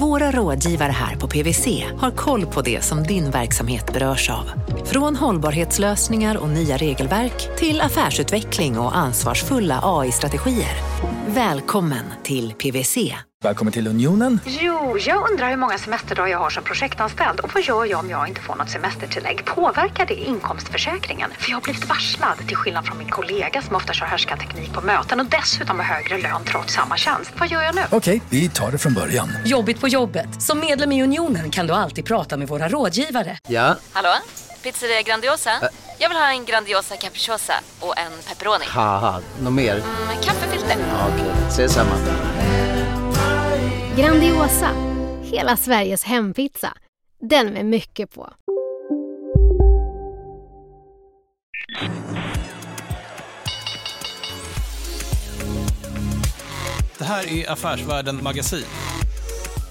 våra rådgivare här på PWC har koll på det som din verksamhet berörs av. Från hållbarhetslösningar och nya regelverk till affärsutveckling och ansvarsfulla AI-strategier. Välkommen till PWC. Välkommen till Unionen. Jo, jag undrar hur många semesterdagar jag har som projektanställd och vad gör jag om jag inte får något semestertillägg? Påverkar det inkomstförsäkringen? För jag har blivit varslad, till skillnad från min kollega som ofta kör härskarteknik på möten och dessutom har högre lön trots samma tjänst. Vad gör jag nu? Okej, vi tar det från början. Jobbigt på jobbet. Som medlem i Unionen kan du alltid prata med våra rådgivare. Ja, Hallå? Pizzeria Grandiosa? Jag vill ha en Grandiosa capriciosa och en pepperoni. haha, något mer? Med kaffefilter. Ja, Okej, ses samma. Grandiosa, hela Sveriges hempizza. Den med mycket på. Det här är Affärsvärlden Magasin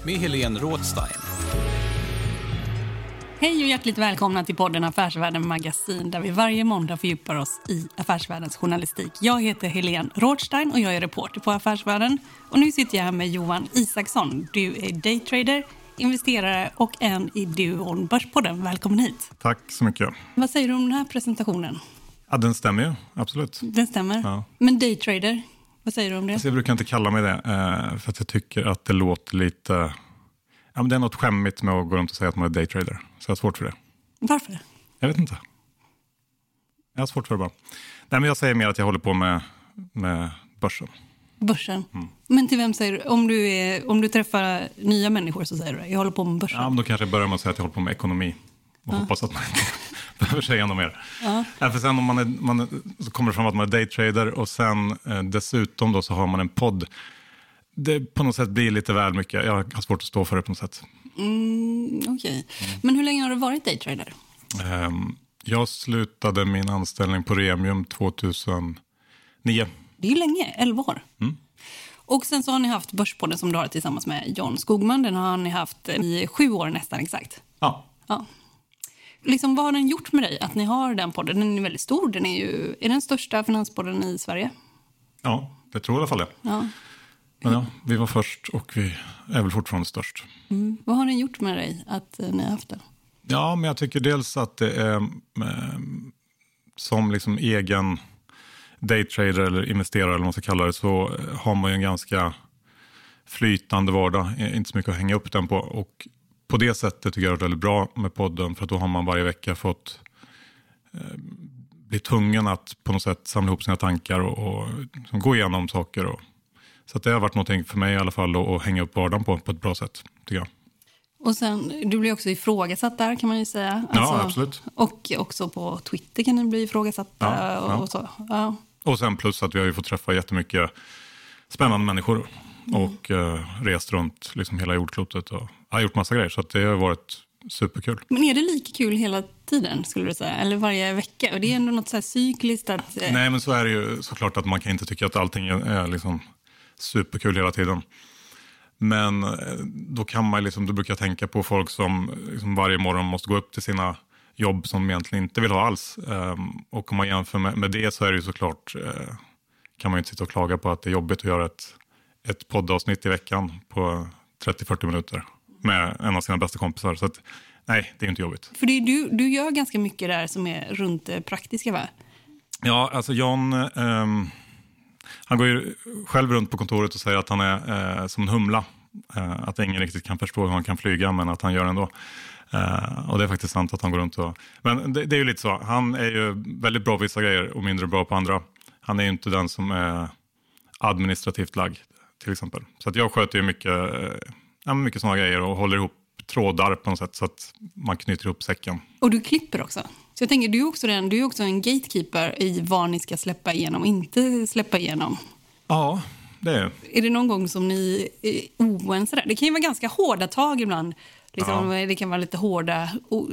med Helene Rådstein. Hej och hjärtligt välkomna till podden Affärsvärlden Magasin där vi varje måndag fördjupar oss i affärsvärldens journalistik. Jag heter Helene Rådstein och jag är reporter på Affärsvärlden. Och nu sitter jag här med Johan Isaksson. Du är daytrader, investerare och en i duon Börspodden. Välkommen hit. Tack så mycket. Vad säger du om den här presentationen? Ja, den stämmer ju, absolut. Den stämmer. Ja. Men daytrader, vad säger du om det? Alltså, jag brukar inte kalla mig det, eh, för att jag tycker att det låter lite... Ja, men det är något skämmigt med att gå runt och säga att man är daytrader. Så jag har svårt för det. Varför? Jag vet inte. Jag har svårt för det bara. Nej, men jag säger mer att jag håller på med, med börsen. Börsen. Mm. Men till vem säger du? Om du, är, om du träffar nya människor så säger du det. Jag håller på med börsen. Ja, men då kanske jag börjar med att säga att jag håller på med ekonomi. Och hoppas att man inte behöver säga något mer. Ja. Ja, för sen om man är, man är, så kommer det fram att man är daytrader och sen eh, dessutom då så har man en podd. Det på något sätt blir lite väl mycket. Jag har svårt att stå för det på något sätt. Mm, Okej. Men hur länge har du varit daytrader? Ehm, jag slutade min anställning på Remium 2009. Det är ju länge, 11 år. Mm. Och sen så har ni haft Börspodden som du har tillsammans med John Skogman. Den har ni haft i sju år nästan exakt. Ja. Ja. Liksom, vad har den gjort med dig att ni har den podden? Den är väldigt stor. Den är ju är den största finanspodden i Sverige. ja, det tror jag i alla fall det. Ja. Men ja, vi var först och vi är väl fortfarande störst. Mm. Vad har den gjort med dig att eh, ni har haft den? Ja, men jag tycker dels att det är eh, som liksom egen daytrader eller investerare eller vad man ska kalla det så har man ju en ganska flytande vardag, eh, inte så mycket att hänga upp den på. Och på det sättet tycker jag det är väldigt bra med podden för att då har man varje vecka fått eh, bli tvungen att på något sätt samla ihop sina tankar och, och liksom gå igenom saker. Och, så det har varit någonting för mig i alla fall att, att hänga upp vardagen på, på ett bra sätt, tycker jag. Och sen, du blir också ifrågasatt där kan man ju säga. Alltså, Ja, absolut. Och också på Twitter kan ni bli ifrågasatta. Ja, och, ja. och så. Ja. Och sen plus att vi har ju fått träffa jättemycket spännande människor och eh, rest runt liksom hela jordklotet och har gjort massa grejer. Så det har varit superkul. Men är det lika kul hela tiden skulle du säga? Eller varje vecka? Och det är ändå något så här cykliskt att... eh, Nej, men så är det ju såklart att man kan inte tycka att allting är, liksom superkul hela tiden. Men eh, då kan man liksom, då brukar jag tänka på folk som liksom varje morgon måste gå upp till sina jobb som de egentligen inte vill ha alls. Ehm, och om man jämför med, med det så är det ju såklart, eh, kan man ju inte sitta och klaga på att det är jobbigt att göra ett, ett poddavsnitt i veckan på 30-40 minuter med en av sina bästa kompisar. Så att, nej, det är inte jobbigt. För det du, du gör ganska mycket där som är runt det praktiska va? Ja, alltså John, ehm, han går ju själv runt på kontoret och säger att han är eh, som en humla. Eh, att ingen riktigt kan förstå hur han kan flyga, men att han gör det ändå. Eh, och det är faktiskt sant att han går runt och... Men det, det är ju lite så, han är ju väldigt bra på vissa grejer och mindre bra på andra. Han är ju inte den som är administrativt lagd, till exempel. Så att jag sköter ju mycket, eh, ja, mycket sådana grejer och håller ihop trådar på något sätt så att man knyter ihop säcken. Och du klipper också. Så jag tänker, du är också, den, du är också en gatekeeper i vad ni ska släppa igenom och inte släppa igenom. Ja, det är Är det någon gång som ni är oense där? Det kan ju vara ganska hårda tag ibland. Liksom, Det kan vara lite hårda o-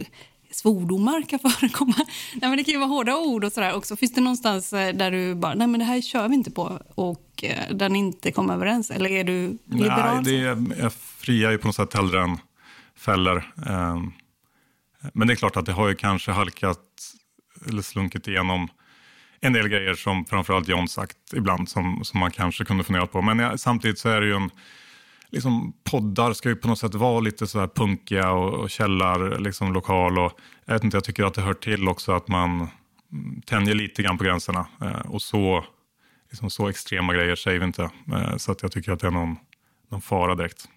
svordomar kan förekomma. Nej, men det kan ju vara hårda ord och sådär också. Finns det någonstans eh, där du bara, nej men det här kör vi inte på och eh, där ni inte kommer överens? Eller är du liberal? Nej, det är, friar ju på något sätt hellre än fäller. Ehm, men det är klart att det har ju kanske halkat eller slunkit igenom en del grejer som framförallt John sagt ibland som, som man kanske kunde fundera på. Men ja, samtidigt så är det ju en, liksom, poddar ska ju på något sätt vara lite så här punkiga och, och källar, liksom lokal och jag vet inte, jag tycker att det hör till också att man tänjer lite grann på gränserna eh, och så, liksom, så extrema grejer säger vi inte. Eh, så att jag tycker att det är någon, någon fara direkt.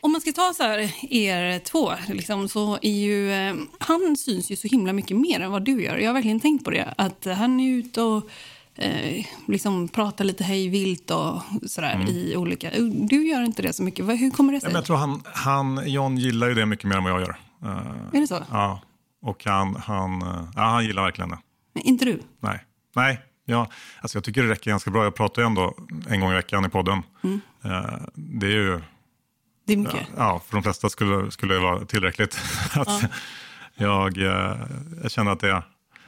Om man ska ta så här, er två, liksom, så är ju... Eh, han syns ju så himla mycket mer än vad du gör. Jag har verkligen tänkt på det. Att han är ute och eh, liksom pratar lite hej vilt och sådär mm. i olika... Du gör inte det så mycket. Hur kommer det sig? Jag tror han, han, John gillar ju det mycket mer än vad jag gör. Uh, är det så? Ja. Och han, han, uh, ja, han gillar verkligen det. Men inte du? Nej. Nej. Ja, alltså jag tycker det räcker ganska bra. Jag pratar ju ändå en gång i veckan i podden. Mm. Uh, det är ju det är mycket. Ja, för de flesta skulle, skulle det vara tillräckligt. att ja. jag, eh, jag känner att det,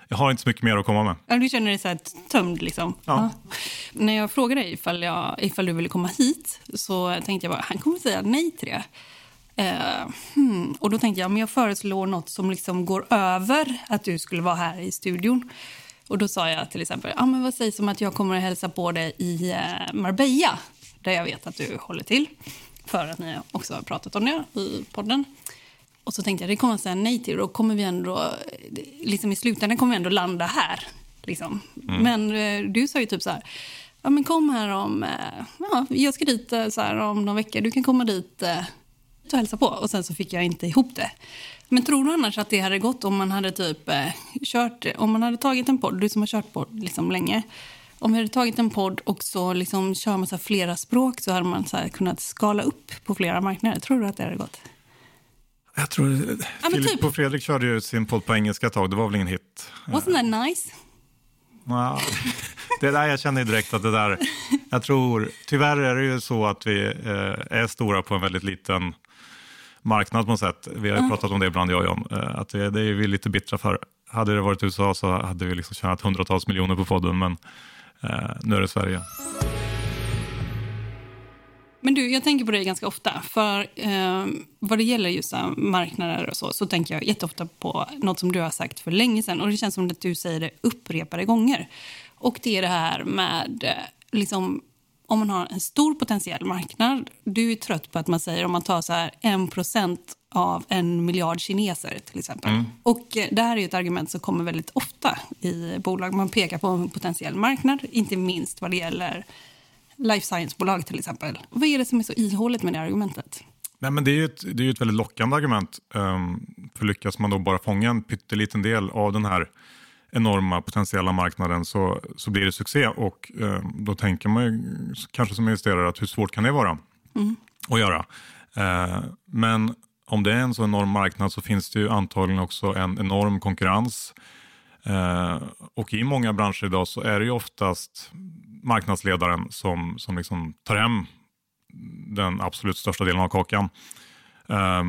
jag har inte så mycket mer att komma med. Ja, du känner dig så här tömd liksom? Ja. ja. När jag frågade dig ifall, jag, ifall du ville komma hit så tänkte jag bara, han kommer säga nej till det. Uh, hmm. Och då tänkte jag, men jag föreslår något som liksom går över att du skulle vara här i studion. Och då sa jag till exempel, ah, men vad sägs om att jag kommer att hälsa på dig i uh, Marbella, där jag vet att du håller till för att ni också har pratat om det i podden. Och så tänkte jag det kommer jag säga nej till. Då kommer vi ändå, liksom i slutändan kommer vi ändå landa här. Liksom. Mm. Men eh, du sa ju typ så här, ja men kom här om, eh, ja, jag ska dit eh, så här om några veckor. Du kan komma dit och hälsa på. Och sen så fick jag inte ihop det. Men tror du annars att det hade gått om man hade typ kört, om man hade tagit en podd, du som har kört på liksom länge, om vi hade tagit en podd och så liksom kör man så flera språk så hade man så kunnat skala upp på flera marknader. Tror du att det hade gått? Jag tror... Ja, Filip typ. och Fredrik körde ju sin podd på engelska ett tag. Det var väl ingen hit? Wasn't that nice? Ja, det där jag känner direkt att det där... Jag tror... Tyvärr är det ju så att vi eh, är stora på en väldigt liten marknad på något sätt. Vi har ju pratat om det ibland, jag och John. Eh, att det, det är vi lite bittra för. Hade det varit USA så hade vi liksom tjänat hundratals miljoner på podden. Men Eh, nu är det Sverige. Men du, jag tänker på dig ganska ofta. För eh, vad det gäller just marknader och så, så tänker jag jätteofta på något som du har sagt för länge sedan. Och det känns som att du säger det upprepade gånger. Och det är det här med, eh, liksom, om man har en stor potentiell marknad. Du är trött på att man säger om man tar så här 1 av en miljard kineser till exempel. Mm. Och eh, det här är ett argument som kommer väldigt ofta i bolag. Man pekar på en potentiell marknad, inte minst vad det gäller life science-bolag till exempel. Vad är det som är så ihåligt med det argumentet? Nej, men det är ju ett, det är ett väldigt lockande argument. Um, för lyckas man då bara fånga en pytteliten del av den här enorma potentiella marknaden så, så blir det succé. Och eh, då tänker man ju, kanske som investerare att hur svårt kan det vara mm. att göra? Eh, men om det är en så enorm marknad så finns det ju antagligen också en enorm konkurrens. Eh, och i många branscher idag så är det ju oftast marknadsledaren som, som liksom tar hem den absolut största delen av kakan. Eh,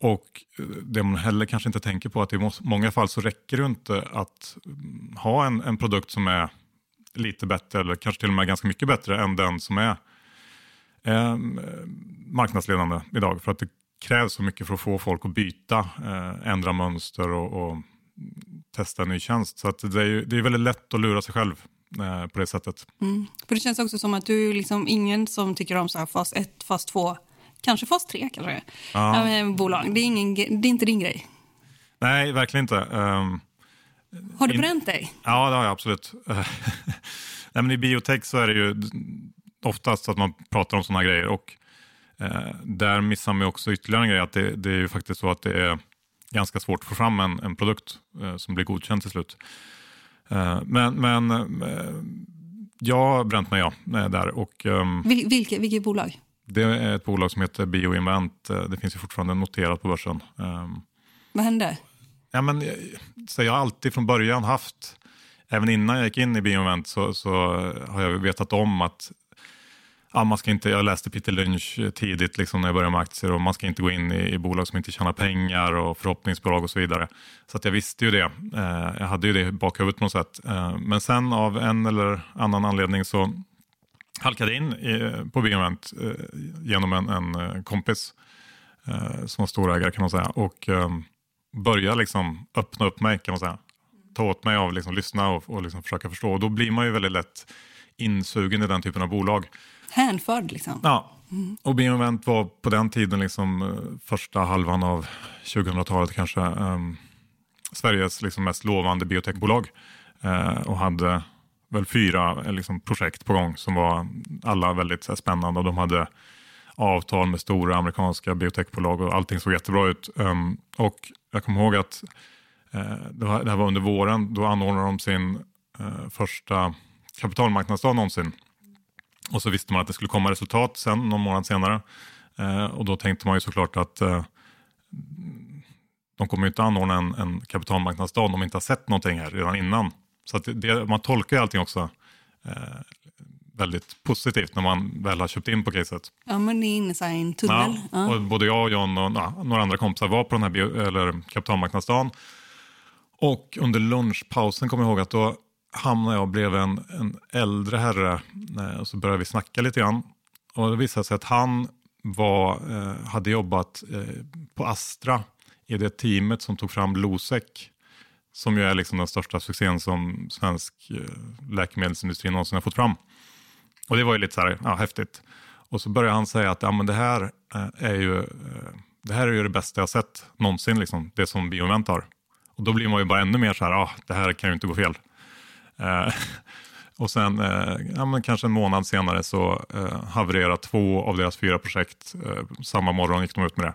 och eh, det man heller kanske inte tänker på att i många fall så räcker det inte att mm, ha en, en produkt som är lite bättre eller kanske till och med ganska mycket bättre än den som är eh, marknadsledande idag. För att det krävs så mycket för att få folk att byta, eh, ändra mönster och, och, testa en ny tjänst. Så det, är ju, det är väldigt lätt att lura sig själv eh, på det sättet. Mm. För Det känns också som att du är liksom ingen som tycker om så här fas 1, fas 2, kanske fas 3 kanske, ja. äh, bolag. Det är, ingen, det är inte din grej. Nej, verkligen inte. Um, har du bränt dig? Ja, det har jag absolut. Nej, men I biotech så är det ju oftast att man pratar om sådana grejer. Och Eh, där missar man också ytterligare en grej, att det, det, är ju faktiskt så att det är ganska svårt att få fram en, en produkt eh, som blir godkänd till slut. Eh, men, men eh, jag har bränt mig ja, eh, där. Och, ehm, Vil, vilket, vilket bolag? Det är ett bolag som heter Bioinvent. Eh, det finns ju fortfarande noterat på börsen. Ehm, Vad hände? Ja, men, så jag har alltid från början haft, även innan jag gick in i Bioinvent så, så har jag vetat om att ja, man ska inte, jag läste Peter Lynch tidigt liksom, när jag började med aktier och man ska inte gå in i, i bolag som inte tjänar pengar och förhoppningsbolag och så vidare. Så att jag visste ju det. Eh, jag hade ju det i bakhuvudet på något sätt. Eh, men sen av en eller annan anledning så halkade in i, på Bioment eh, genom en, en eh, kompis eh, som var storägare kan man säga och eh, började liksom öppna upp mig kan man säga. ta åt mig av, liksom, lyssna och, och liksom försöka förstå. Och då blir man ju väldigt lätt insugen i den typen av bolag. Hänförd liksom. Ja, och Bioinvent var på den tiden, liksom, eh, första halvan av 2000-talet kanske, um, Sveriges liksom, mest lovande biotechbolag. Uh, och hade väl fyra eh, liksom, projekt på gång som var alla väldigt så här, spännande. Och de hade avtal med stora amerikanska biotechbolag och allting såg jättebra ut. Um, och jag kommer ihåg att uh, det, var, det här var under våren, då anordnade de sin uh, första kapitalmarknadsdag någonsin. Och så visste man att det skulle komma resultat sen, någon månad senare. Uh, och då tänkte man ju såklart att de kommer ju inte anordna en, en kapitalmarknadsdag om de inte har sett någonting här redan innan. Så det, man tolkar ju allting också eh, väldigt positivt när man väl har köpt in på caset. Ja, men det är inne i en tunnel. Ja, och både jag och John och ja, några andra kompisar var på den här bio, eller kapitalmarknadsdagen. Och under lunchpausen kommer jag ihåg att då hamnade jag bredvid en, en äldre herre eh, och så började vi snacka lite grann. Och det visade sig att han var, eh, hade jobbat eh, på Astra i det teamet som tog fram Losec. Som ju är liksom den största succén som svensk eh, läkemedelsindustri någonsin har fått fram. Och det var ju lite så här, ja, häftigt. Och så började han säga att ja, men det, här, eh, är ju, eh, det här är ju det bästa jag sett någonsin, liksom, det som Bioinvent har. Och då blir man ju bara ännu mer så här, ah, det här kan ju inte gå fel. Eh, och sen eh, ja, men kanske en månad senare så eh, havererade två av deras fyra projekt. Eh, samma morgon gick de ut med det.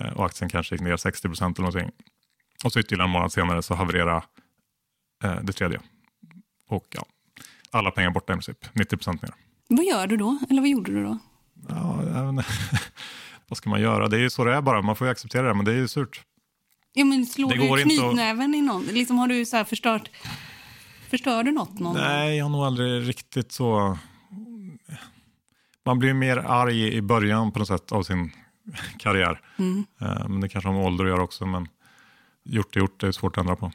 Eh, och aktien kanske gick ner 60 procent eller någonting. Och så ytterligare en månad senare så havererade eh, det tredje. Och ja, alla pengar borta i princip, 90 procent ner. Vad gör du då? Eller vad gjorde du då? Ja, vad ska man göra? Det är ju så det är bara, man får ju acceptera det, men det är ju surt. Ja, men slår det du knytnäven att... i någon? Liksom har du så här förstört Förstör du något någon Nej, jag har nog aldrig riktigt så... Man blir mer arg i början på något sätt av sin karriär. Mm. Eh, men det kanske har med ålder att göra också. Men gjort är gjort, det är svårt att ändra på.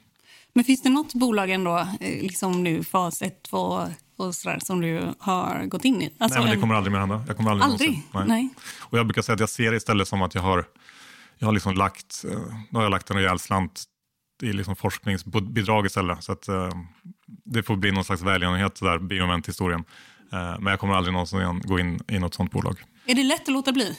Men finns det något bolag ändå, eh, liksom nu fas 1, 2 och sådär, som du har gått in i? Alltså nej, men det kommer aldrig mer hända. Jag kommer aldrig, aldrig? Nej. nej. Och jag brukar säga att jag ser det istället som att jag har, jag har liksom lagt, eh, nu har jag lagt en rejäl slant i liksom forskningsbidrag istället. Så att, uh, det får bli någon slags välgörenhet, där bioment-historien. Uh, men jag kommer aldrig någonsin gå in i något sånt bolag. Är det lätt att låta bli?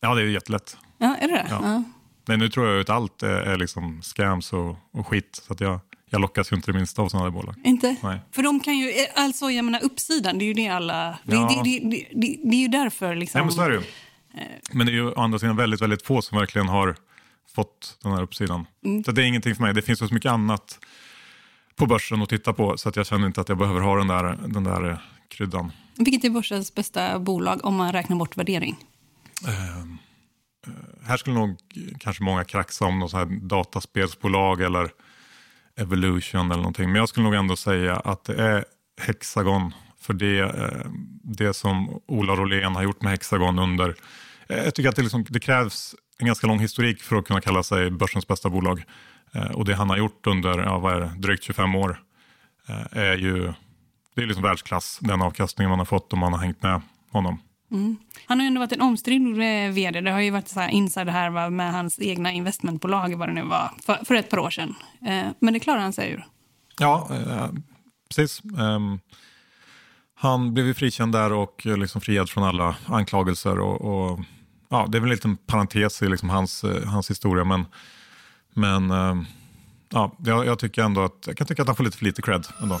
Ja, det är jättelätt. Ja, är det det? Ja. Ja. Nej, nu tror jag att allt är, är liksom scams och, och skit. Så att jag, jag lockas ju inte det minsta av sådana där bolag. Inte? Nej. För de kan ju, alltså jag menar uppsidan, det är ju det alla, ja. det, det, det, det, det är ju därför liksom. Nej, men så är det ju. Men det är ju å andra sidan väldigt, väldigt få som verkligen har fått den här uppsidan. Mm. Så det är ingenting för mig. Det finns så mycket annat på börsen att titta på så att jag känner inte att jag behöver ha den där, den där eh, kryddan. Vilket är börsens bästa bolag om man räknar bort värdering? Uh, Eh, här skulle nog kanske många kraxa om något så här dataspelsbolag eller Evolution eller någonting. Men jag skulle nog ändå säga att det är Hexagon. För det, eh, det som Ola Rolén har gjort med Hexagon under... Eh, jag tycker att det, liksom, det krävs en ganska lång historik för att kunna kalla sig börsens bästa bolag. Och det han har gjort under ja, vad är det, drygt 25 år är ju det är liksom världsklass, den avkastningen man har fått om man har hängt med honom. Mm. Han har ju ändå varit en omstridd eh, vd. Det har ju varit så här insider här med hans egna investmentbolag vad det nu var, för, för ett par år sedan. Eh, men det klarar han sig ur. Ja, eh, precis. Um, han blev ju frikänd där och eh, liksom friad från alla anklagelser. och, och ja, det är väl en liten parentes i liksom hans, eh, hans historia. Men, men ehm, ja, jag, jag, tycker ändå att, jag kan tycka att han får lite för lite cred ändå.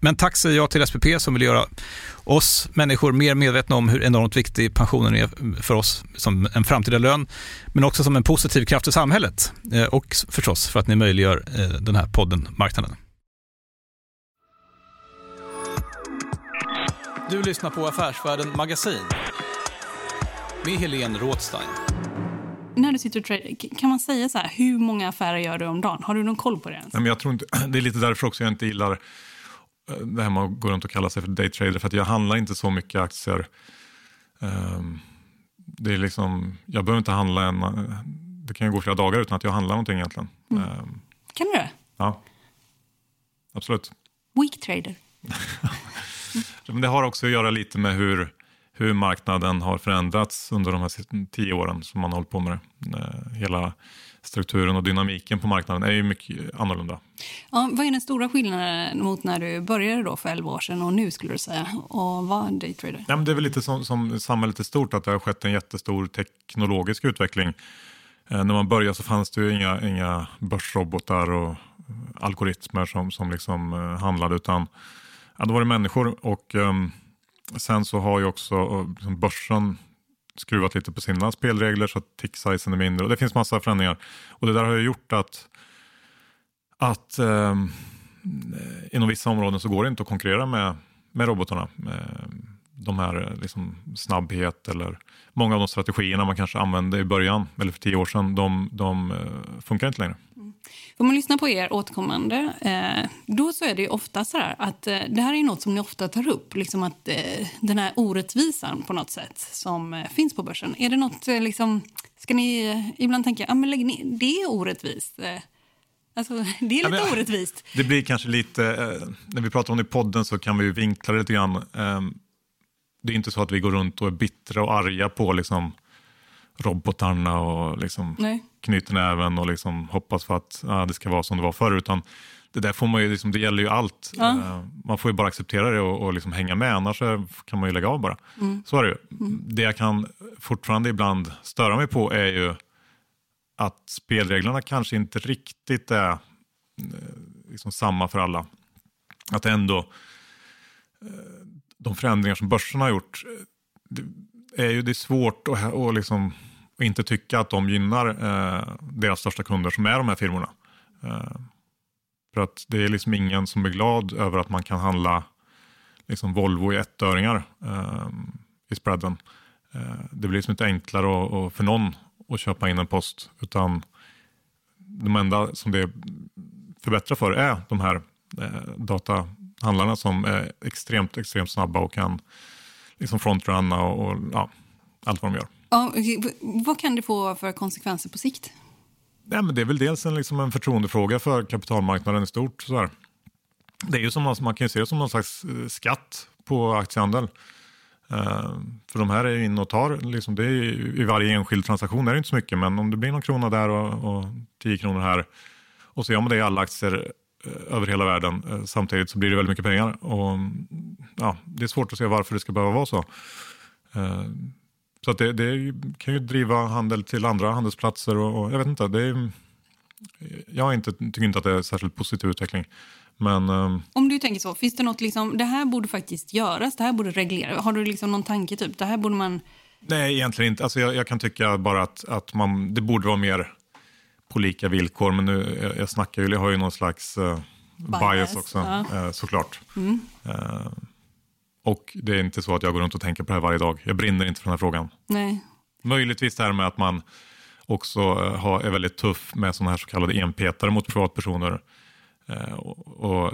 men tack säger jag till SPP som vill göra oss människor mer medvetna om hur enormt viktig pensionen är för oss som en framtida lön, men också som en positiv kraft i samhället eh, och förstås för att ni möjliggör eh, den här podden Marknaden. Du lyssnar på Affärsvärlden Magasin med Helene Rådstein. När du sitter och trader, kan man säga så här, hur många affärer gör du om dagen? Har du någon koll på det ens? Nej, men jag tror inte, det är lite därför också jag inte gillar det här med att gå runt och kalla sig för daytrader för att jag handlar inte så mycket aktier. Um, det är liksom, jag behöver inte handla en, det kan ju gå flera dagar utan att jag handlar någonting egentligen. Mm. Um, kan du det? Ja, absolut. Weak trader. Men det har också att göra lite med hur, hur marknaden har förändrats under de här tio åren som man har hållit på med det. Eh, hela strukturen och dynamiken på marknaden är ju mycket annorlunda. Ja, vad är den stora skillnaden mot när du började då för 11 år sedan och nu skulle du säga och var daytrader? Ja, men det är väl lite som, som samhället är stort att det har skett en jättestor teknologisk utveckling. Eh, när man började så fanns det ju inga, inga börsrobotar och algoritmer som, som liksom eh, handlade utan ja, då var det människor och um, sen så har ju också börsen skruvat lite på sina spelregler så att tick-sizen är mindre. Och det finns massa förändringar. Och det där har ju gjort att, att ehm, eh, inom vissa områden så går det inte att konkurrera med, med robotarna. Med de här eh, liksom, snabbhet eller många av de strategierna man kanske använde i början eller för tio år sedan, de, de eh, funkar inte längre. Om man lyssnar på er återkommande, eh, då så är det ofta så här att eh, det här är något som ni ofta tar upp, liksom att eh, den här orättvisan på något sätt som finns på börsen. Är det något, liksom, ska ni ibland tänka, ja men lägg ner, det är orättvist. Alltså, det är lite ja, men, orättvist. Det blir kanske lite, när vi pratar om det i podden så kan vi vinkla det lite grann. Ehm, det är inte så att vi går runt och är bittra och arga på liksom, robotarna och liksom knyter näven och liksom hoppas för att ja, det ska vara som det var förr. Utan det där får man ju, liksom, det gäller ju allt. Ja. Uh, man får ju bara acceptera det och, och liksom hänga med, annars kan man ju lägga av bara. Mm. Så är det ju. Mm. Det jag kan fortfarande ibland störa mig på är ju att spelreglerna kanske inte riktigt är eh, liksom samma för alla. Att ändå eh, de förändringar som börsen har gjort, det är ju det är svårt att, att liksom och inte tycka att de gynnar eh, deras största kunder som är de här firmorna. Eh, för att det är liksom ingen som är glad över att man kan handla liksom Volvo i ettöringar eh, i spreaden. Eh, det blir liksom inte enklare och, och för någon att köpa in en post utan de enda som det förbättrar för är de här eh, datahandlarna som är extremt, extremt snabba och kan liksom frontrunna och, och ja, allt vad de gör. Ja, vad kan det få för konsekvenser på sikt? Ja, men det är väl dels en, liksom en förtroendefråga för kapitalmarknaden i stort. Så här. Det är ju som, man kan ju se det som någon slags eh, skatt på aktiehandel. Uh, för de här är inne och tar, liksom det är, i varje enskild transaktion är det inte så mycket, men om det blir någon krona där och, och tio kronor här och så gör man det i alla aktier uh, över hela världen uh, samtidigt så blir det väldigt mycket pengar. Och, ja, det är svårt att se varför det ska behöva vara så. Så det, det, kan ju driva handel till andra handelsplatser och, och jag vet inte. Det är, jag inte, tycker inte att det är särskilt positiv utveckling. Men, um... Om du tänker så, finns det något liksom, det här borde faktiskt göras, det här borde regleras. Har du liksom någon tanke typ, det här borde man Nej, egentligen inte. Alltså jag, jag kan tycka bara att, att man, det borde vara mer på lika villkor. Men nu, jag, jag snackar ju, jag har ju någon slags uh, bias, Bias, också, ja. uh, såklart. Mm. Uh, och det är inte så att jag går runt och tänker på det här varje dag. Jag brinner inte för den här frågan. Nej. Möjligtvis det här med att man också har, är väldigt tuff med sådana här så kallade enpetare mot privatpersoner. Uh, och, och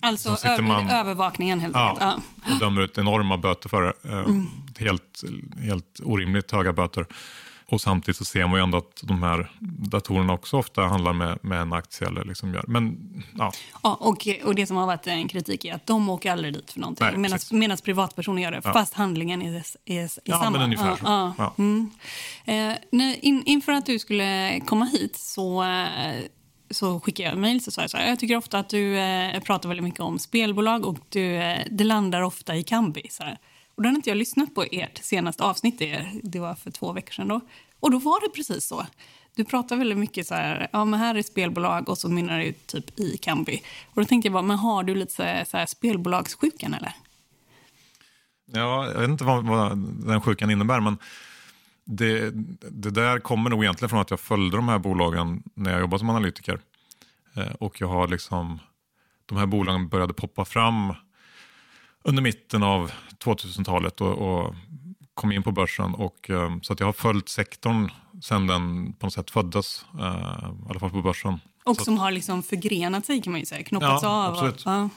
Alltså över, man- övervakningen helt Ja, enkelt. Ja. och dömer ut enorma böter för det. Eh, Mm. Helt, helt orimligt höga böter. Och samtidigt så ser man ju ändå att de här datorerna också ofta handlar med, med en aktie. Eller liksom gör. Men ja, Ja, och, och det som har varit en kritik är att de åker aldrig dit för någonting. Medan, privatpersoner gör det, Ja. fast handlingen är, är, är Ja, samma. men ungefär ja, så. Ja. Ja. Mm. Eh, in, inför att du skulle komma hit så, eh, så skickade jag mejl. Så sa jag, så här, jag tycker ofta att du eh, pratar väldigt mycket om spelbolag och du, eh, det landar ofta i Kambi. Så här. Och då hade inte jag lyssnat på ert senaste avsnitt, det, var för två veckor sedan. Då. Och då var det precis så. Du pratar väldigt mycket så här, ja men här är spelbolag och så mynnar det ut typ i Kambi. Och då tänkte jag bara, men har du lite så här, så här spelbolagssjukan eller? ja, jag vet inte vad, vad den sjukan innebär. Men det, det där kommer nog egentligen från att jag följde de här bolagen när jag jobbade som analytiker. Eh, och jag har liksom, de här bolagen började poppa fram under mitten av 2000-talet och, och kom in på börsen. Och, eh, så att jag har följt sektorn sedan den på något sätt föddes, eh, i alla fall på börsen. Och Så- som har liksom förgrenat sig kan man ju säga, knoppats Ja, av. absolut. Ja.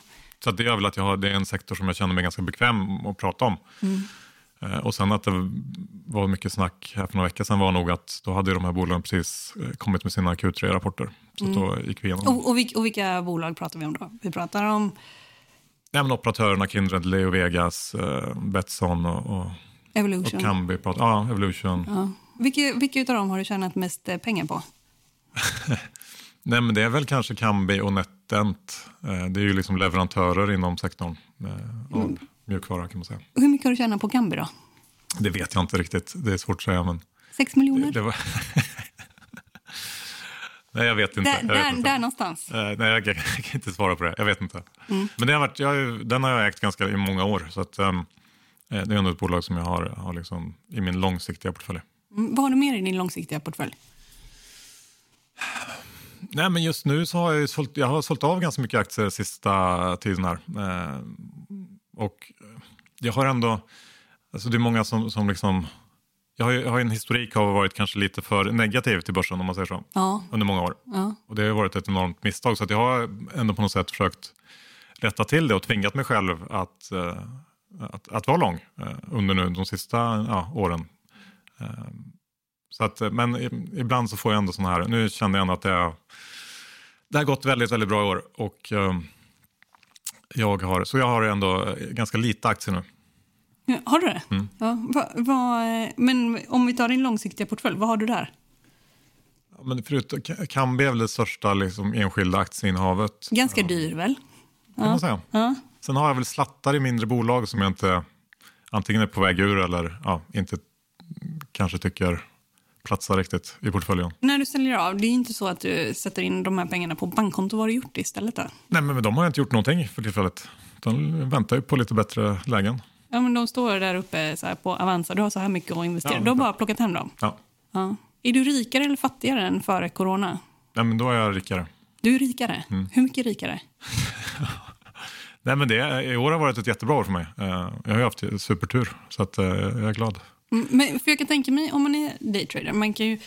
Så att det är väl att jag har, det är en sektor som jag känner mig ganska bekväm att prata om. Mm. Eh, Och sen att det var mycket snack här för några veckor sedan var nog att då hade de här bolagen precis kommit med sina Q3-rapporter. Så att då gick vi igenom. Och, och, vilka, och vilka bolag pratar vi om då? Vi pratar om Men operatörerna Kindred, Leo Vegas, eh, Betsson och, och, och Evolution. Kambi. Pratar, ja, Evolution. Ja. Vilka, vilka av dem har du tjänat mest eh, pengar på? Nej, men det är väl kanske Kambi och NetEnt. Eh, Det är ju liksom leverantörer inom sektorn eh, av Mm. mjukvara kan man säga. Hur mycket har du tjänat på Kambi då? Det vet jag inte riktigt. Det är svårt att säga. Men Sex miljoner? det var... Nej, jag vet inte. där, jag vet där, inte. där någonstans. Eh, nej, jag, kan- jag kan inte svara på det. Jag vet inte. Mm. Men har varit, jag, den har jag ägt ganska i många år. Så att, eh, det är ändå ett bolag som jag har, har liksom, i min långsiktiga portfölj. Mm, vad har du mer i din långsiktiga portfölj? Nej, men just nu så har jag, sålt, jag har sålt av ganska mycket aktier sista tiden här. Eh, och jag har ändå, alltså det är många som, som liksom, jag har, ju- jag har en historik av att ha varit kanske lite för negativ till börsen om man säger så, Ja. under många år. Ja. Och det har varit ett enormt misstag så jag har ändå på något sätt försökt rätta till det och tvingat mig själv att, eh, att, att vara lång eh, under nu de sista ja, åren. Eh, så att, men ibland så får jag ändå sådana här, nu kände jag ändå att det, det har gått väldigt, väldigt bra i år. Och, jag har, så jag har ändå ganska lite aktier nu. Ja, har du det? Mm. Ja, va, va, men om vi tar din långsiktiga portfölj, vad har du där? Ja, Men förutom, Kambi är väl det största liksom, enskilda aktieinnehavet. Ganska dyr väl? kan man säga. Sen har jag väl slattar i mindre bolag som jag inte antingen är på väg ur eller ja, inte kanske tycker platsar riktigt i portföljen. När du säljer av, det är inte så att du sätter in de här pengarna på bankkonto. Vad har du gjort istället då? Nej, men dem har jag inte gjort någonting för tillfället. De väntar ju på lite bättre lägen. Ja, men de står där uppe så på Avanza. Du har så här mycket att investera. Ja, du har bara plockat hem dem. Ja. Ja. Är du rikare eller fattigare än före corona? Nej, men då är jag rikare. Du är rikare. Mm. Hur mycket rikare? Nej, men det, I år har varit ett jättebra år för mig. Eh, Jag har ju haft supertur, så att, eh, jag är glad. Mm, Men för jag kan tänka mig, om man är daytrader, man kan ju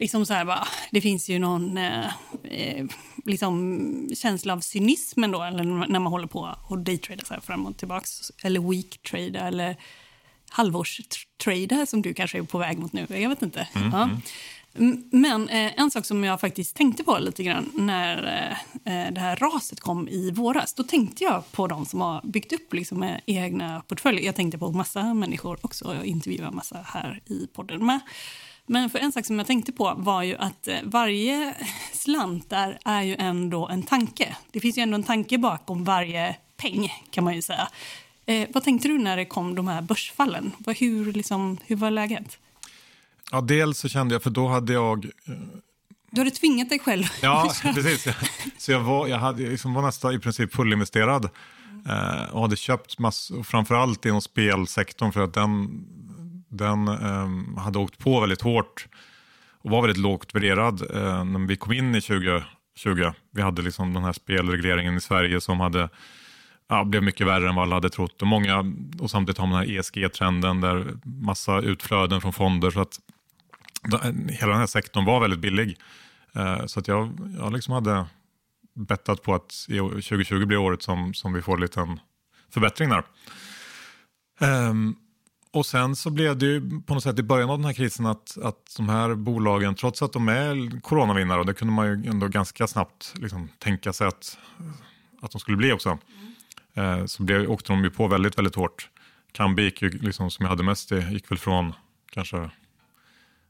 liksom så här bara, det finns ju någon eh, eh, liksom känsla av cynism ändå, eller när man håller på och daytrader så här fram och tillbaks, eller week-trader, eller halvårstrader som du kanske är på väg mot nu, jag vet inte. Mm, ja. mm. Men eh, en sak som jag faktiskt tänkte på lite grann när eh, eh, det här raset kom i våras. Då tänkte jag på de som har byggt upp liksom, eh, egna portföljer. Jag tänkte på massa människor också. Jag intervjuar massa här i podden med. Men för en sak som jag tänkte på var ju att eh, varje slant där är ju ändå en tanke. Det finns ju ändå en tanke bakom varje peng kan man ju säga. Eh, vad tänkte du när det kom de här börsfallen? Hur, liksom, hur var läget? Ja, dels så kände jag, för då hade jag eh, Du hade tvingat dig själv. Ja, precis. Så jag var, jag hade, liksom var nästan i princip fullinvesterad eh, och hade köpt massor, framförallt inom spelsektorn för att den, den eh, hade åkt på väldigt hårt och var väldigt lågt värderad eh, när vi kom in i 2020. Vi hade liksom den här spelregleringen i Sverige som hade ja, blev mycket värre än vad alla hade trott. Och, många, och samtidigt har man den här ESG-trenden där massa utflöden från fonder. Så att eh, hela den här sektorn var väldigt billig. Eh, så att jag, jag liksom hade bettat på att 2020 blir året som, som vi får en liten förbättring där. Um, och sen så blev det ju på något sätt i början av den här krisen att, att de här bolagen, trots att de är coronavinnare, och det kunde man ju ändå ganska snabbt liksom tänka sig att, att de skulle bli också, mm. eh, så blev, åkte de ju på väldigt, väldigt hårt. Kambi gick ju, liksom, som jag hade mest i, gick väl från kanske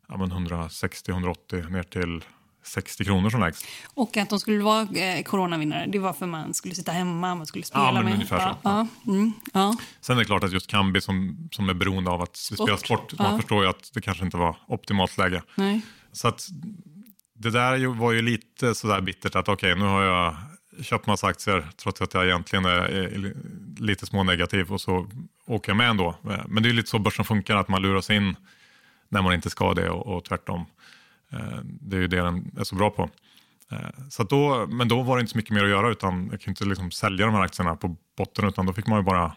ja, 160-180 ner till 60 kronor som lägst. Och att de skulle vara eh, coronavinnare, det var för man skulle sitta hemma, man skulle spela ja, men med... Ungefär så. Ja, ja. Mm, ja. Sen är det klart att just Kambi som, som är beroende av att sport. spela sport, man förstår ju att det kanske inte var optimalt läge. Nej. Så att det där var ju lite sådär bittert att okej, okay, nu har jag köpt massa aktier trots att jag egentligen är, är lite smånegativ och så åker jag med ändå. Men det är lite så börsen funkar, att man luras in när man inte ska det och, och tvärtom. Eh, det är ju det den är så bra på. Eh, så då, men då var det inte så mycket mer att göra utan jag kunde inte liksom sälja de här aktierna på botten utan då fick man ju bara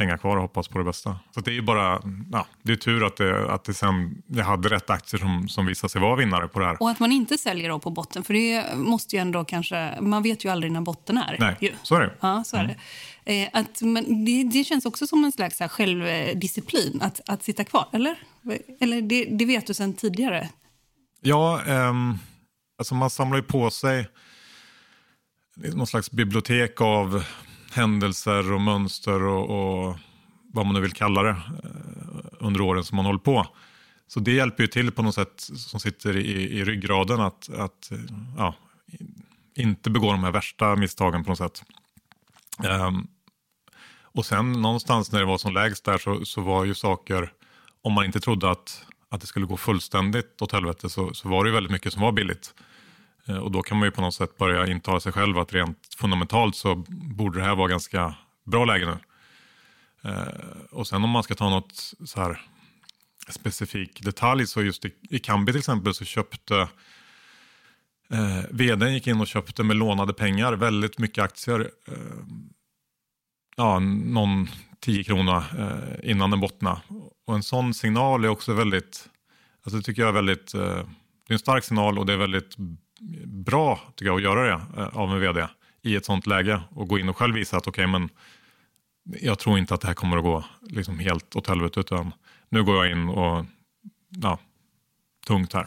hänga kvar och hoppas på det bästa. Så det är ju bara, ja, det är tur att, det, att det sen, jag hade rätt aktier som, som visade sig vara vinnare på det här. Och att man inte säljer då på botten, för det måste ju ändå kanske, man vet ju aldrig när botten är. Nej, ju. så är det. Ja, så är mm. det. Eh, att, men det, det, känns också som en slags självdisciplin att, att sitta kvar, eller? Eller det, det vet du sen tidigare? Ja, um, alltså man samlar ju på sig någon slags bibliotek av händelser och mönster och, och vad man nu vill kalla det eh, under åren som man håller på. Så det hjälper ju till på något sätt som sitter i, i ryggraden att, att ja, inte begå de här värsta misstagen på något sätt. Um, och sen någonstans när det var som lägst där så, så var ju saker, om man inte trodde att att det skulle gå fullständigt åt helvete så, så var det ju väldigt mycket som var billigt. Eh, och då kan man ju på något sätt börja intala sig själv att rent fundamentalt så borde det här vara ganska bra läge nu. Eh, och sen om man ska ta något så här specifik detalj så just i, i Kambi till exempel så köpte eh, vdn gick in och köpte med lånade pengar väldigt mycket aktier. Eh, ja, någon 10 kronor eh, innan den bottnade. Och en sån signal är också väldigt, alltså det tycker jag är väldigt, eh, det är en stark signal och det är väldigt bra tycker jag att göra det eh, av en vd i ett sånt läge och gå in och själv visa att okej okay, men jag tror inte att det här kommer att gå liksom helt åt helvete utan nu går jag in och ja, tungt här.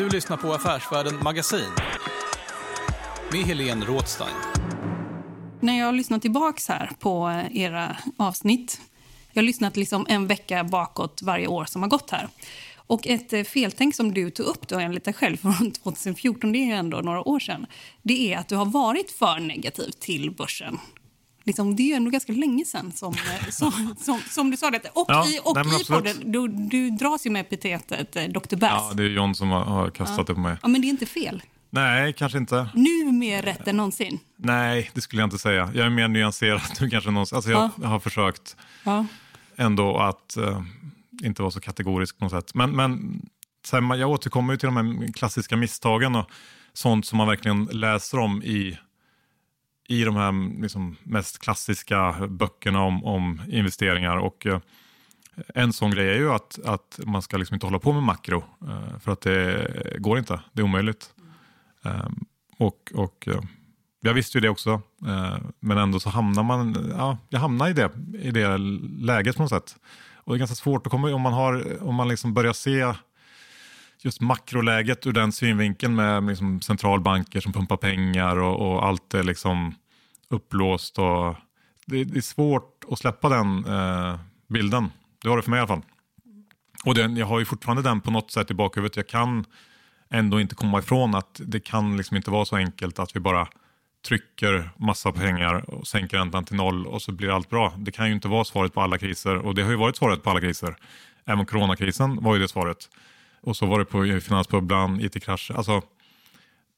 Du lyssnar på Affärsvärlden Magasin med Helene Rådstein. När jag har lyssnat tillbaka här på eh, era avsnitt, jag har lyssnat liksom en vecka bakåt varje år som har gått här. Och ett eh, feltänk som du tog upp då enligt dig själv från 2014, det är ändå några år sedan, det är att du har varit för negativ till börsen. Liksom, det är ju ändå ganska länge sedan som, eh, som, som, som du sa det. Och Ja, i, och i podden, du, du dras ju med epitetet eh, Dr. Bass. Ja, det är John som har, har kastat Ja. det på mig. Ja, men det är inte fel. Nej, kanske inte. Nu mer rätt än någonsin. Nej, det skulle jag inte säga. Jag är mer nyanserad nu kanske någonsin. Alltså jag har försökt Ja. ändå att eh, inte vara så kategorisk på något sätt. Men, men sen, jag återkommer ju till de här klassiska misstagen och sånt som man verkligen läser om i, i de här liksom, mest klassiska böckerna om, om investeringar. Och eh, en sån grej är ju att, att man ska liksom inte hålla på med makro, eh, för att det går inte. Det är omöjligt. Ehm, och, och eh, jag visste ju det också, eh, men ändå så hamnar man, ja, jag hamnar i det, i det läget på något sätt. Och det är ganska svårt att komma om man, har, om man liksom börjar se just makroläget ur den synvinkeln med liksom centralbanker som pumpar pengar och, och allt är liksom upplåst. Och det, det är svårt att släppa den eh, bilden. Det har det för mig i alla fall. Och den, jag har ju fortfarande den på något sätt i bakhuvudet. Jag kan ändå inte komma ifrån att det kan liksom inte vara så enkelt att vi bara trycker massa pengar och sänker räntan till noll och så blir allt bra. Det kan ju inte vara svaret på alla kriser och det har ju varit svaret på alla kriser. Även coronakrisen var ju det svaret. Och så var det på finansbubblan, it-krascher. Alltså,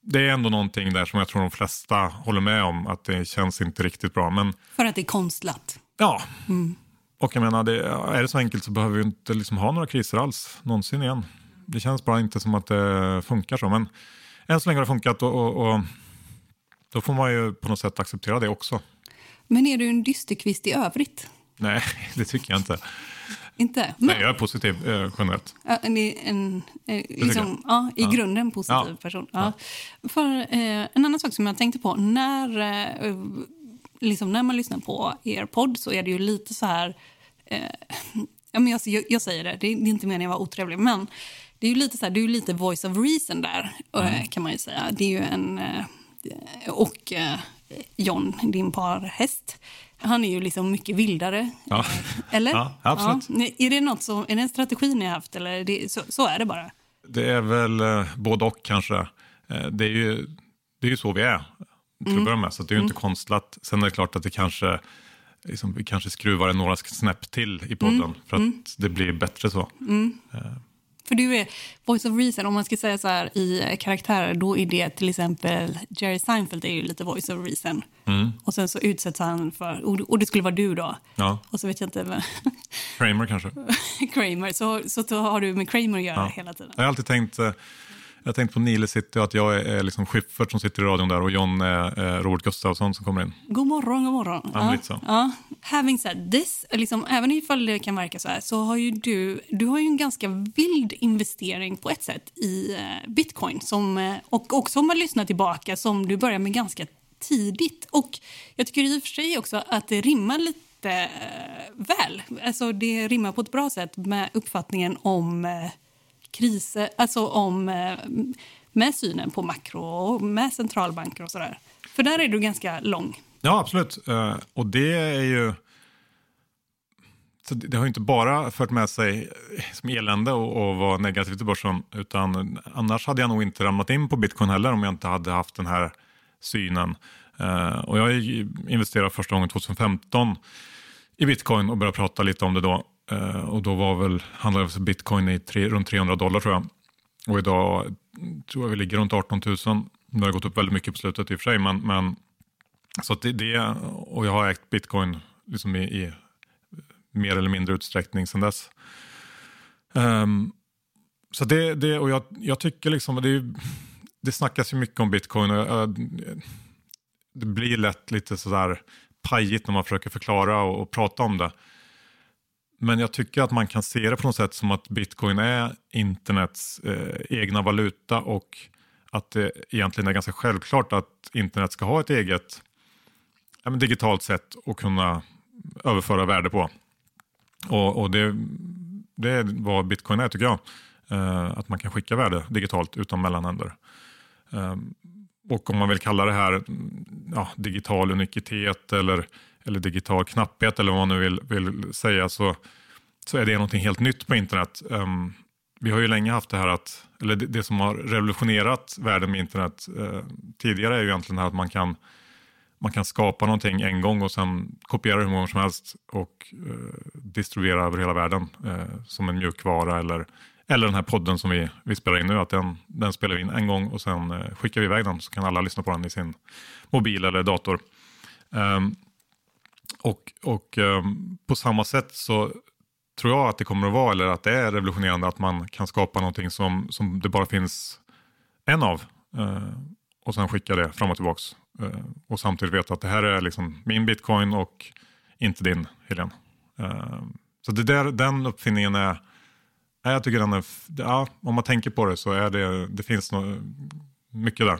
det är ändå någonting där som jag tror de flesta håller med om att det känns inte riktigt bra. Men För att det är konstlat. ja, Mm. och jag menar, det, är det så enkelt så behöver vi inte liksom ha några kriser alls någonsin igen. Det känns bara inte som att det funkar så. Men än så länge har det funkat och, och, och då får man ju på något sätt acceptera det också. Men är du en dysterkvist i övrigt? Nej, det tycker jag inte. Inte? Nej, jag är positiv eh, generellt. Ja, en, en, eh, liksom, ja, I Ja. grunden positiv person. För, eh, en annan sak som jag tänkte på. När, eh, liksom, när man lyssnar på er podd så är det ju lite så här... Eh, ja, men jag, jag, jag säger det, det är, det inte meningen att vara otrevlig. Men det är ju lite så här, du är ju lite voice of reason där, eh, kan man ju säga. Det är ju en... Eh, och John, din parhäst, han är ju liksom mycket vildare. Ja. Eller? Ja, absolut. Ja. Är, det något som, är det en strategi ni har haft? Eller det, så, så är det bara? Det är väl eh, både och kanske. Eh, det, är ju, det är ju så vi är till Mm. att börja med, så det är ju inte Mm. konstlat. Sen är det klart att det kanske, liksom, vi kanske skruvar det några snäpp till i podden Mm. för att Mm. det blir bättre så. Mm. Eh, För du är voice of reason. Om man ska säga så här i karaktärer, då är det till exempel Jerry Seinfeld är ju lite voice of reason. Mm. Och sen så utsätts han för, och det skulle vara du då. Ja, Och så vet jag inte, vem- Kramer kanske. Kramer. Så, så har du med Kramer att göra Ja. hela tiden. Jag har alltid tänkt, eh, jag har tänkt på Nile City och att jag är, liksom Schyffert som sitter i radion där och John är eh, Robert Gustafsson som kommer in. God morgon, god morgon. Ja, så. Ja. Having said this, liksom, även ifall det kan verka så här, så har ju du, du har ju en ganska vild investering på ett sätt i eh, bitcoin. Som, eh, och också om man lyssnar tillbaka, som du börjar med ganska tidigt. Och jag tycker i och för sig också att det rimmar lite eh, väl. Alltså det rimmar på ett bra sätt med uppfattningen om eh, kriser, alltså om eh, med synen på makro och med centralbanker och sådär. För där är du ganska lång. Ja, absolut. Eh, och det är ju... Så det har ju inte bara fört med sig eh, som elände och, och vara negativt i börsen. Utan annars hade jag nog inte ramlat in på bitcoin heller om jag inte hade haft den här synen. Uh, och jag investerade första gången 2015 i bitcoin och började prata lite om det då. Eh, och då var väl, handlade bitcoin i tre, runt 300 dollar tror jag. Och idag tror jag vi ligger runt 18 000. Det har gått upp väldigt mycket på slutet i och för sig. Men, men så att det, det, och jag har ägt bitcoin liksom i, i mer eller mindre utsträckning sedan dess. Um, så det, det, och jag, jag tycker liksom, det, det snackas ju mycket om bitcoin och jag, det blir lätt lite sådär pajigt när man försöker förklara och, och prata om det. Men jag tycker att man kan se det på något sätt som att bitcoin är internets eh, egna valuta och att det egentligen är ganska självklart att internet ska ha ett eget ja, men digitalt sätt att kunna överföra värde på. Och, och det, det är vad bitcoin är tycker jag. Eh, att man kan skicka värde digitalt utan mellanhänder. Eh, och om man vill kalla det här mm, ja, digital unikitet eller, eller digital knapphet eller vad man nu vill, vill säga så, så är det någonting helt nytt på internet. Um, vi har ju länge haft det här att, eller det, det som har revolutionerat världen med internet eh, tidigare är ju egentligen det här att man kan man kan skapa någonting en gång och sen kopiera hur många som helst och eh, distribuera över hela världen eh, som en mjukvara eller, eller den här podden som vi, vi spelar in nu. Att den, den spelar vi in en gång och sen eh, skickar vi iväg den så kan alla lyssna på den i sin mobil eller dator. Um, och och um, på samma sätt så tror jag att det kommer att vara, eller att det är revolutionerande att man kan skapa någonting som, som det bara finns en av. Eh, och sen skicka det fram och tillbaks. Eh, och samtidigt veta att det här är liksom min bitcoin och inte din, Helene. Eh, så det där, den uppfinningen är, jag tycker den är, ja, om man tänker på det så är det, det finns no, mycket där.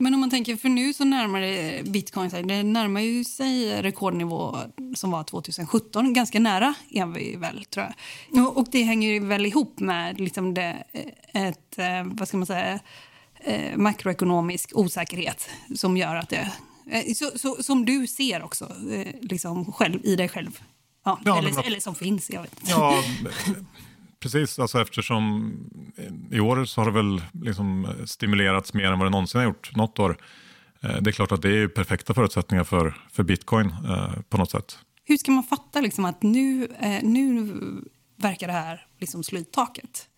Men om man tänker, för nu så närmar det bitcoin sig, det närmar ju sig rekordnivå som var 2017. Ganska nära är vi väl, tror jag. Och, det hänger väl ihop med liksom det, ett, eh, vad ska man säga, eh, makroekonomisk osäkerhet som gör att det... Eh, så, så, som du ser också, liksom själv, i dig själv. Ja, ja eller, eller, som finns, jag vet Ja, precis. Alltså eftersom i år så har det väl liksom stimulerats mer än vad det någonsin har gjort något år. Det är klart att det är perfekta förutsättningar för, för bitcoin eh, på något sätt. Hur ska man fatta liksom att nu, eh, nu verkar det här liksom slå taket?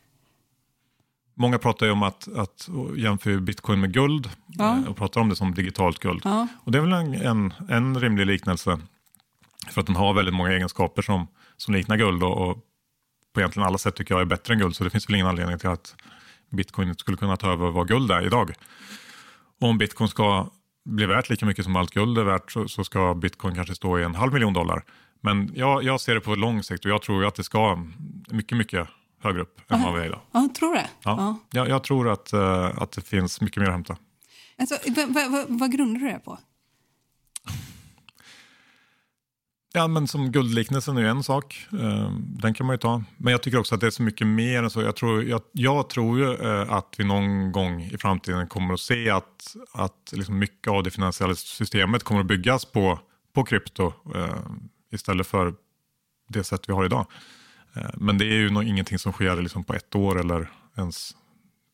Många pratar ju om att, att jämföra bitcoin med guld ja. Eh, och pratar om det som digitalt guld. Ja. Och det är väl en, en, en, rimlig liknelse för att den har väldigt många egenskaper som, som liknar guld och, och på egentligen alla sätt tycker jag är bättre än guld så det finns väl ingen anledning till att bitcoin skulle kunna ta över vad guld är idag. Och om bitcoin ska bli värt lika mycket som allt guld är värt så, så ska bitcoin kanske stå i en halv miljon dollar. Men jag, jag ser det på lång sikt och jag tror att det ska mycket, mycket högre upp än vad vi är idag. Ja, tror det? Ja. ja. Jag, jag tror att, uh, att det finns mycket mer att hämta. Alltså, vad grundar du det på? Ja, men som guldliknelsen är ju en sak. Eh, den kan man ju ta. Men jag tycker också att det är så mycket mer än så. Jag tror, jag, jag tror ju eh, att vi någon gång i framtiden kommer att se att, att liksom mycket av det finansiella systemet kommer att byggas på, på krypto eh, istället för det sätt vi har idag. Men det är ju nog ingenting som sker liksom på ett år eller ens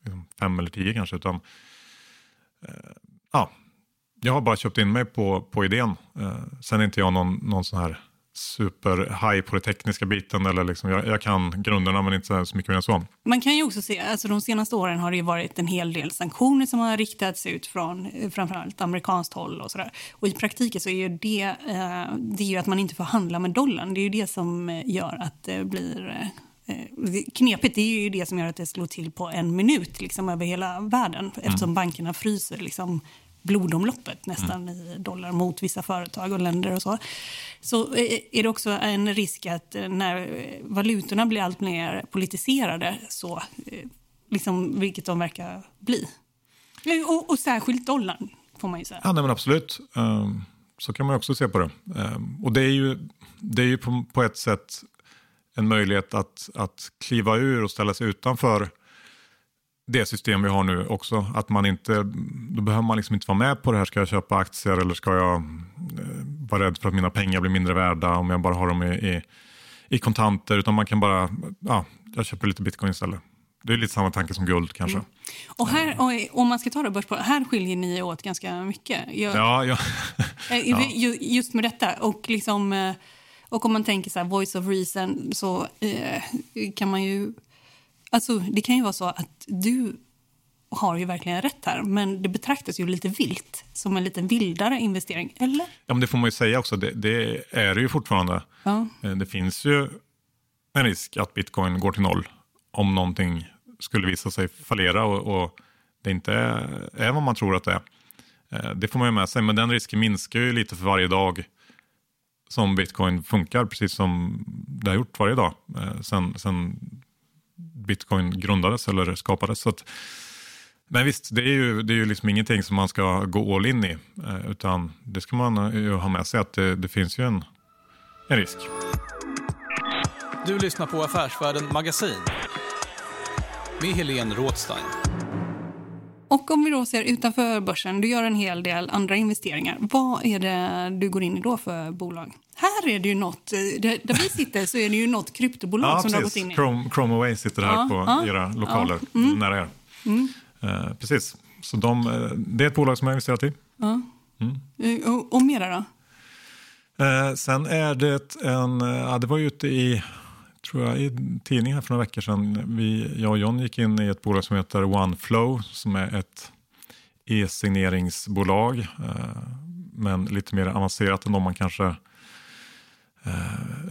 liksom fem eller tio kanske. Utan, ja, jag har bara köpt in mig på, på idén. Eh, sen är inte jag någon, någon sån här super-high på den tekniska biten. Eller liksom, jag, jag, kan grunderna men inte så mycket mer än så. Man kan ju också se, alltså de senaste åren har det varit en hel del sanktioner som har riktats ut från framförallt amerikanskt håll och sådär. Och i praktiken så är ju det, eh, det är ju att man inte får handla med dollarn. Det är ju det som gör att det blir eh, knepigt. Det är ju det som gör att det slår till på en minut liksom, över hela världen eftersom mm. bankerna fryser liksom, blodomloppet nästan mm. i dollar mot vissa företag och länder och så. Så eh, är det också en risk att eh, när valutorna blir allt mer politiserade, så, eh, liksom, vilket de verkar bli. Och, och särskilt dollarn, får man ju säga. Ja, nej, men absolut. Um, så kan man också se på det. Um, och det är ju, det är ju på, ett sätt en möjlighet att, att kliva ur och ställa sig utanför det system vi har nu också. Att man inte, då behöver man liksom inte vara med på det här. Ska jag köpa aktier eller ska jag eh, vara rädd för att mina pengar blir mindre värda om jag bara har dem i, i, i kontanter. Utan man kan bara, ja, jag köper lite bitcoin istället. Det är lite samma tanke som guld kanske. Mm. Och här, och, om man ska ta det börs på, här skiljer ni åt ganska mycket. Jag, ja, ja. Eh, ja. Just med detta. Och, liksom, eh, och om man tänker så här, voice of reason så eh, kan man ju Alltså, det kan ju vara så att du har ju verkligen rätt här, men det betraktas ju lite vilt, som en lite vildare investering, eller? Ja, men det får man ju säga också. Det, det är det ju fortfarande. Ja. Eh, det finns ju en risk att bitcoin går till noll om någonting skulle visa sig fallera och, och det inte är, är vad man tror att det är. Eh, det får man ju med sig, men den risken minskar ju lite för varje dag som bitcoin funkar, precis som det har gjort varje dag eh, sen, sen bitcoin grundades eller skapades. Så att, men visst, det är ju, det är ju liksom ingenting som man ska gå all in i. Eh, utan det ska man ju ha med sig att det, det finns ju en, en risk. Du lyssnar på Affärsvärlden Magasin med Helene Rådstein. Och om vi då ser utanför börsen, du gör en hel del andra investeringar. Vad är det du går in i då för bolag? Här är det ju något, eh, där vi sitter så är det ju något kryptobolag ja, som precis. du har gått in i. Chrome, Chrome Away sitter här ja, på ja, era lokaler mm. nära er. Mm. Uh, precis, så de, eh, det är ett bolag som jag har investerat i. Mm. Och, och mera då? Eh, sen är det en, ja, det var ju ute i, tror jag, i tidningen för några veckor sedan. Vi, jag och John gick in i ett bolag som heter OneFlow som är ett e-signeringsbolag. Men lite mer avancerat än de man kanske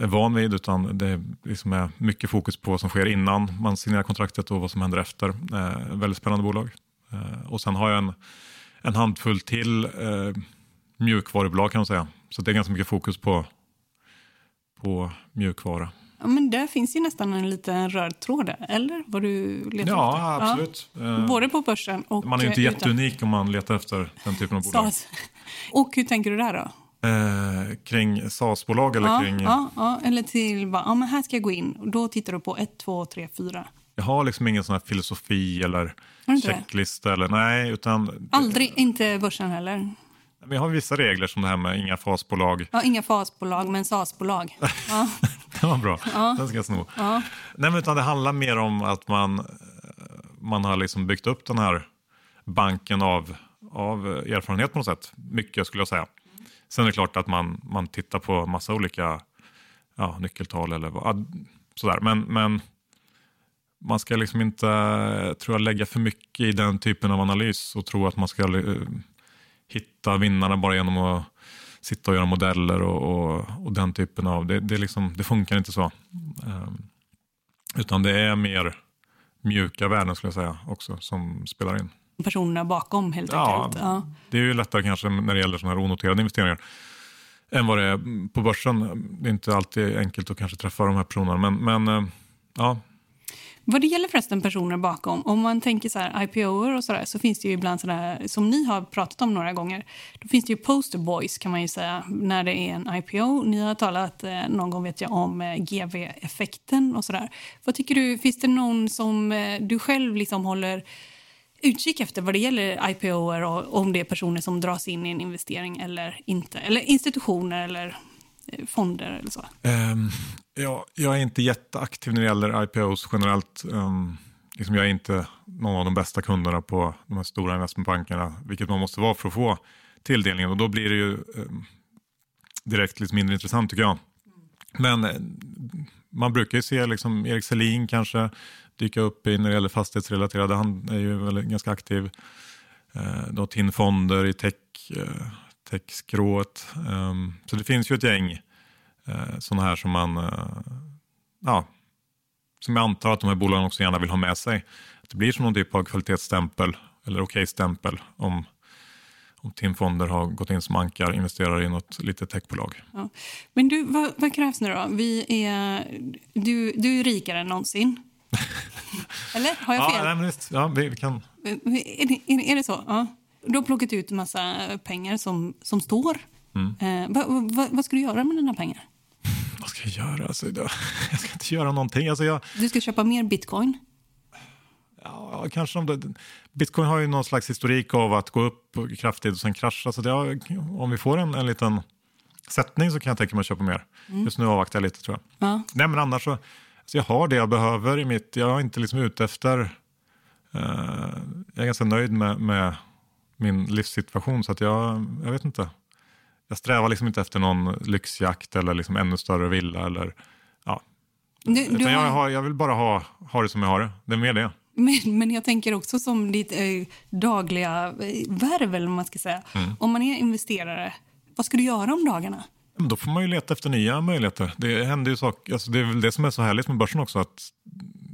är van vid. Utan det liksom är mycket fokus på vad som sker innan man signerar kontraktet och vad som händer efter. Eh, väldigt spännande bolag. Eh, och sen har jag en, en handfull till eh, mjukvarubolag kan man säga. Så det är ganska mycket fokus på, på mjukvara. Ja, men där finns ju nästan en liten röd tråd eller? Vad du letar Ja, efter? absolut. Ja. Eh, Både på börsen och Man är ju inte eh, utan- jätteunik om man letar efter den typen av bolag. Och hur tänker du där då? Eh, kring SAS-bolag eller ja, kring... ja, ja, eller till bara, ja men här ska jag gå in. Och då tittar du på 1, 2, 3, 4. Jag har liksom ingen sån här filosofi eller det? checklista. Eller, nej, utan Aldrig, inte börsen heller. men jag har vissa regler som det här med inga fasbolag. Ja, inga FAS-bolag, men SAS-bolag. Ja. Det var bra. Ja. Den ska jag sno. Ja. Nej, men utan det handlar mer om att man, man har liksom byggt upp den här banken av, av erfarenhet på något sätt. Mycket skulle jag säga. Sen är det klart att man, man tittar på massa olika ja, nyckeltal eller vad, sådär. Men, men man ska liksom inte tror jag, lägga för mycket i den typen av analys och tro att man ska eh, hitta vinnarna bara genom att sitta och göra modeller och, och, och den typen av... Det, det, liksom, det funkar inte så. Um, utan det är mer mjuka värden skulle jag säga också som spelar in. Personerna bakom helt Ja, enkelt. Ja. Det är ju lättare kanske när det gäller sådana här onoterade investeringar än vad det är på börsen. Det är inte alltid enkelt att kanske träffa de här personerna. Men, men eh, ja, Vad det gäller förresten personer bakom, om man tänker så här IPOer och sådär så finns det ju ibland sådär, som ni har pratat om några gånger, då finns det ju poster boys kan man ju säga när det är en IPO. Ni har talat eh, någon gång vet jag om eh, GV-effekten och sådär. Vad tycker du, finns det någon som eh, du själv liksom håller utkik efter vad det gäller IPOer och om det är personer som dras in i en investering eller inte? Eller institutioner eller eh, fonder eller så? Um, ja, jag är inte jätteaktiv när det gäller IPOs generellt. Um, liksom jag är inte någon av de bästa kunderna på de här stora investmentbankerna, vilket man måste vara för att få tilldelningen. Och då blir det ju um, direkt lite mindre intressant tycker jag. Men eh, man brukar ju se liksom Erik Selin kanske dyka upp i när det gäller fastighetsrelaterade. Han är ju väldigt, ganska aktiv. Eh, då TIN Fonder i tech, eh, techskrået. Um, så det finns ju ett gäng eh, sådana här som man, eh, ja, som jag antar att de här bolagen också gärna vill ha med sig. Att det blir som någon typ av kvalitetsstämpel eller okej-stämpel om, om TIN Fonder har gått in som ankar, investerar i något litet techbolag. Ja. Men du, vad, vad krävs nu då? Vi är, du, du är rikare än någonsin. Eller? Har jag Ja, fel? nej, men visst, ja, vi, vi kan... Är, det, är, är det så? Ja. Du har plockat ut en massa pengar som, som står. Mm. Eh, vad, vad, vad ska du göra med dina pengar? Vad ska jag göra? Alltså, jag ska inte göra någonting. Alltså, jag, Du ska köpa mer bitcoin. Ja, kanske om det, Bitcoin har ju någon slags historik av att gå upp kraftigt och sen krascha. Så det har, om vi får en, en liten sättning så kan jag tänka mig att köpa mer. Mm. Just nu avvaktar jag lite tror jag. Ja. Nej men annars så, alltså jag har det jag behöver i mitt, jag är inte liksom ute efter, eh, jag är ganska nöjd med, med min livssituation så att jag, jag vet inte. Jag strävar liksom inte efter någon lyxjakt eller liksom ännu större villa eller ja. Du, du Utan jag, har, har, jag vill bara ha, ha det som jag har det. Det är mer det. Men, men jag tänker också som ditt eh, dagliga eh, värv, eller man ska säga. Mm. Om man är investerare, vad ska du göra om dagarna? Då får man ju leta efter nya möjligheter. Det händer ju saker, alltså det är väl det som är så härligt med börsen också, att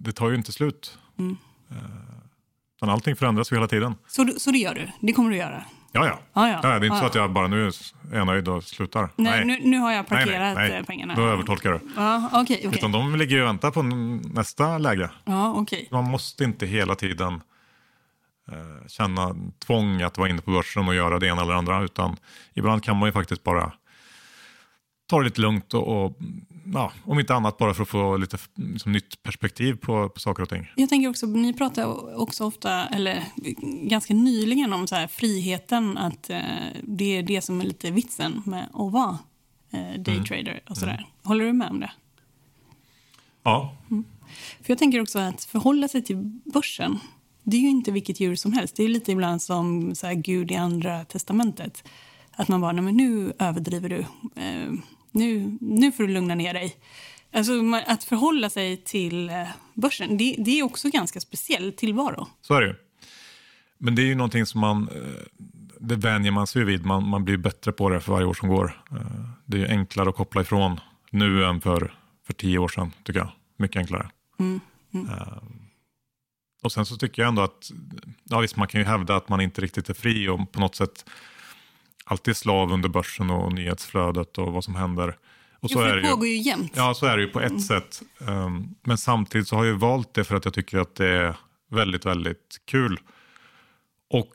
det tar ju inte slut. Mm. Eh, utan allting förändras ju hela tiden. Så, så det gör du? Det kommer du göra? Ja, ja. Ja, ja. det är inte Ja, så att jag bara nu är jag nöjd och slutar. Nej, Nu, nu har jag Nej, parkerat nej, nej. eh, pengarna. Då övertolkar du. Ja, okej. okej. Utan de ligger ju och väntar på nästa läge. Ja, okej. Man måste inte hela tiden eh, känna tvång att vara inne på börsen och göra det ena eller andra. Utan ibland kan man ju faktiskt bara ta det lite lugnt och, och ja, om inte annat bara för att få lite liksom, nytt perspektiv på, på saker och ting. Jag tänker också, ni pratar också ofta, eller ganska nyligen om så här, friheten, att eh, det är det som är lite vitsen med att vara eh, daytrader och sådär. Mm. Håller du med om det? Ja, För jag tänker också att förhålla sig till börsen, det är ju inte vilket djur som helst. Det är lite ibland som så här, Gud i andra testamentet. Att man bara, nej men nu överdriver du. Eh, nu, nu får du lugna ner dig. Alltså, att förhålla sig till eh, börsen, det, det är också ganska speciell tillvaro. Så är det ju. Men det är ju någonting som man, eh, det vänjer man sig vid. Man, man blir bättre på det för varje år som går. Det är ju enklare att koppla ifrån nu än för, för tio år sedan, tycker jag. Mycket enklare. Mm, mm. Och sen så tycker jag ändå att, ja visst man kan ju hävda att man inte riktigt är fri och på något sätt alltid slav under börsen och nyhetsflödet och vad som händer. Och så jo, för det, det pågår ju jämt. Ja, så är det ju på ett mm. sätt. Um, men samtidigt så har jag valt det för att jag tycker att det är väldigt, väldigt kul. Och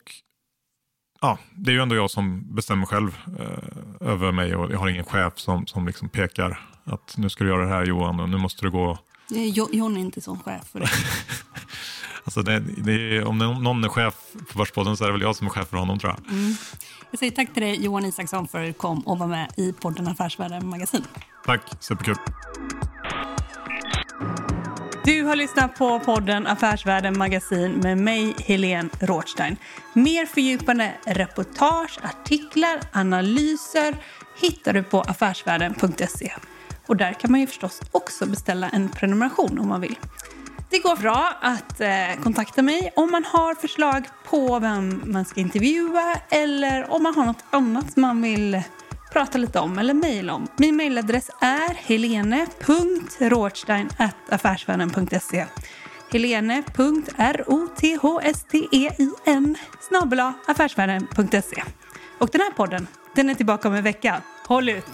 ja, det är ju ändå jag som bestämmer själv uh, över mig och jag har ingen chef som, som liksom pekar att nu ska du göra det här Johan och nu måste du gå. John är inte sån chef för det. alltså det, det om någon är chef för Börspodden så är det väl jag som är chef för honom tror jag. Mm. Jag säger tack till dig Johan Isaksson för att du kom och var med i podden Affärsvärlden Magasin. Tack, superkul. Du har lyssnat på podden Affärsvärlden Magasin med mig, Helene Rothstein. Mer fördjupande reportage, artiklar, analyser hittar du på affärsvärlden.se. Och där kan man ju förstås också beställa en prenumeration om man vill. Det går bra att eh, kontakta mig om man har förslag på vem man ska intervjua eller om man har något annat man vill prata lite om eller mejla om. Min mejladress är helene.rothstein.affärsvännen.se helene.rothstein snabel affärsvärlden.se Och den här podden, den är tillbaka om en vecka. Håll ut!